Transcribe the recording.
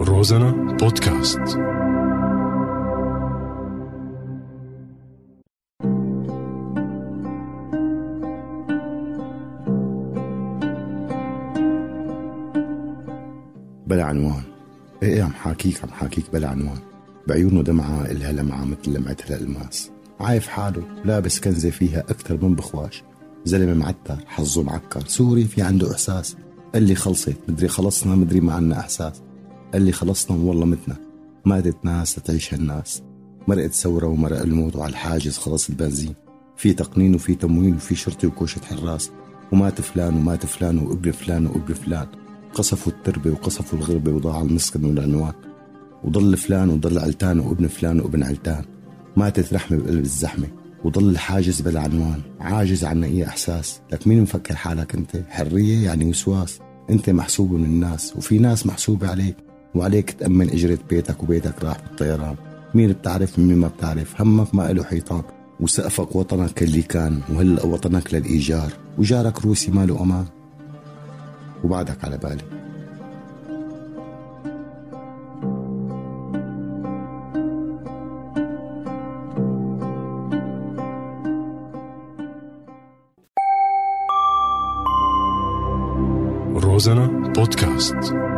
روزانا بودكاست. بلا عنوان. إيه عم حاكيك عم حاكيك بلا عنوان. بعيونه دمعة إلها لمعة مثل لمعة الألماس. عايف حاله لابس كنزة فيها أكتر من بخواش. زلمة معتر حظه معكر. سوري في عنده إحساس. قال لي خلصت مدري خلصنا مدري ما عنا إحساس. قال لي خلصنا والله متنا. ماتت ناس لتعيش هالناس. مرقت ثورة ومرق الموت وعلى الحاجز خلص البنزين. في تقنين وفي تموين وفي شرطي وكوشة حراس. ومات فلان ومات فلان وابن فلان وابن فلان. قصفوا التربة وقصفوا الغربة وضاع المسكن والعنوان. وضل فلان وضل علتان وابن فلان وابن علتان. ماتت رحمة بقلب الزحمة. وضل الحاجز بلا عنوان. عاجز عن أي إحساس. لك مين مفكر حالك أنت؟ حرية يعني وسواس. أنت محسوب من الناس. وفي ناس محسوبة عليك. وعليك تأمن إجرة بيتك وبيتك راح بالطيران. مين بتعرف مين ما بتعرف. همك ما له حيطان. وسقفك وطنك اللي كان وهلأ وطنك للإيجار. وجارك روسي ما له أمان. وبعدك على بالي. روزانا بودكاست.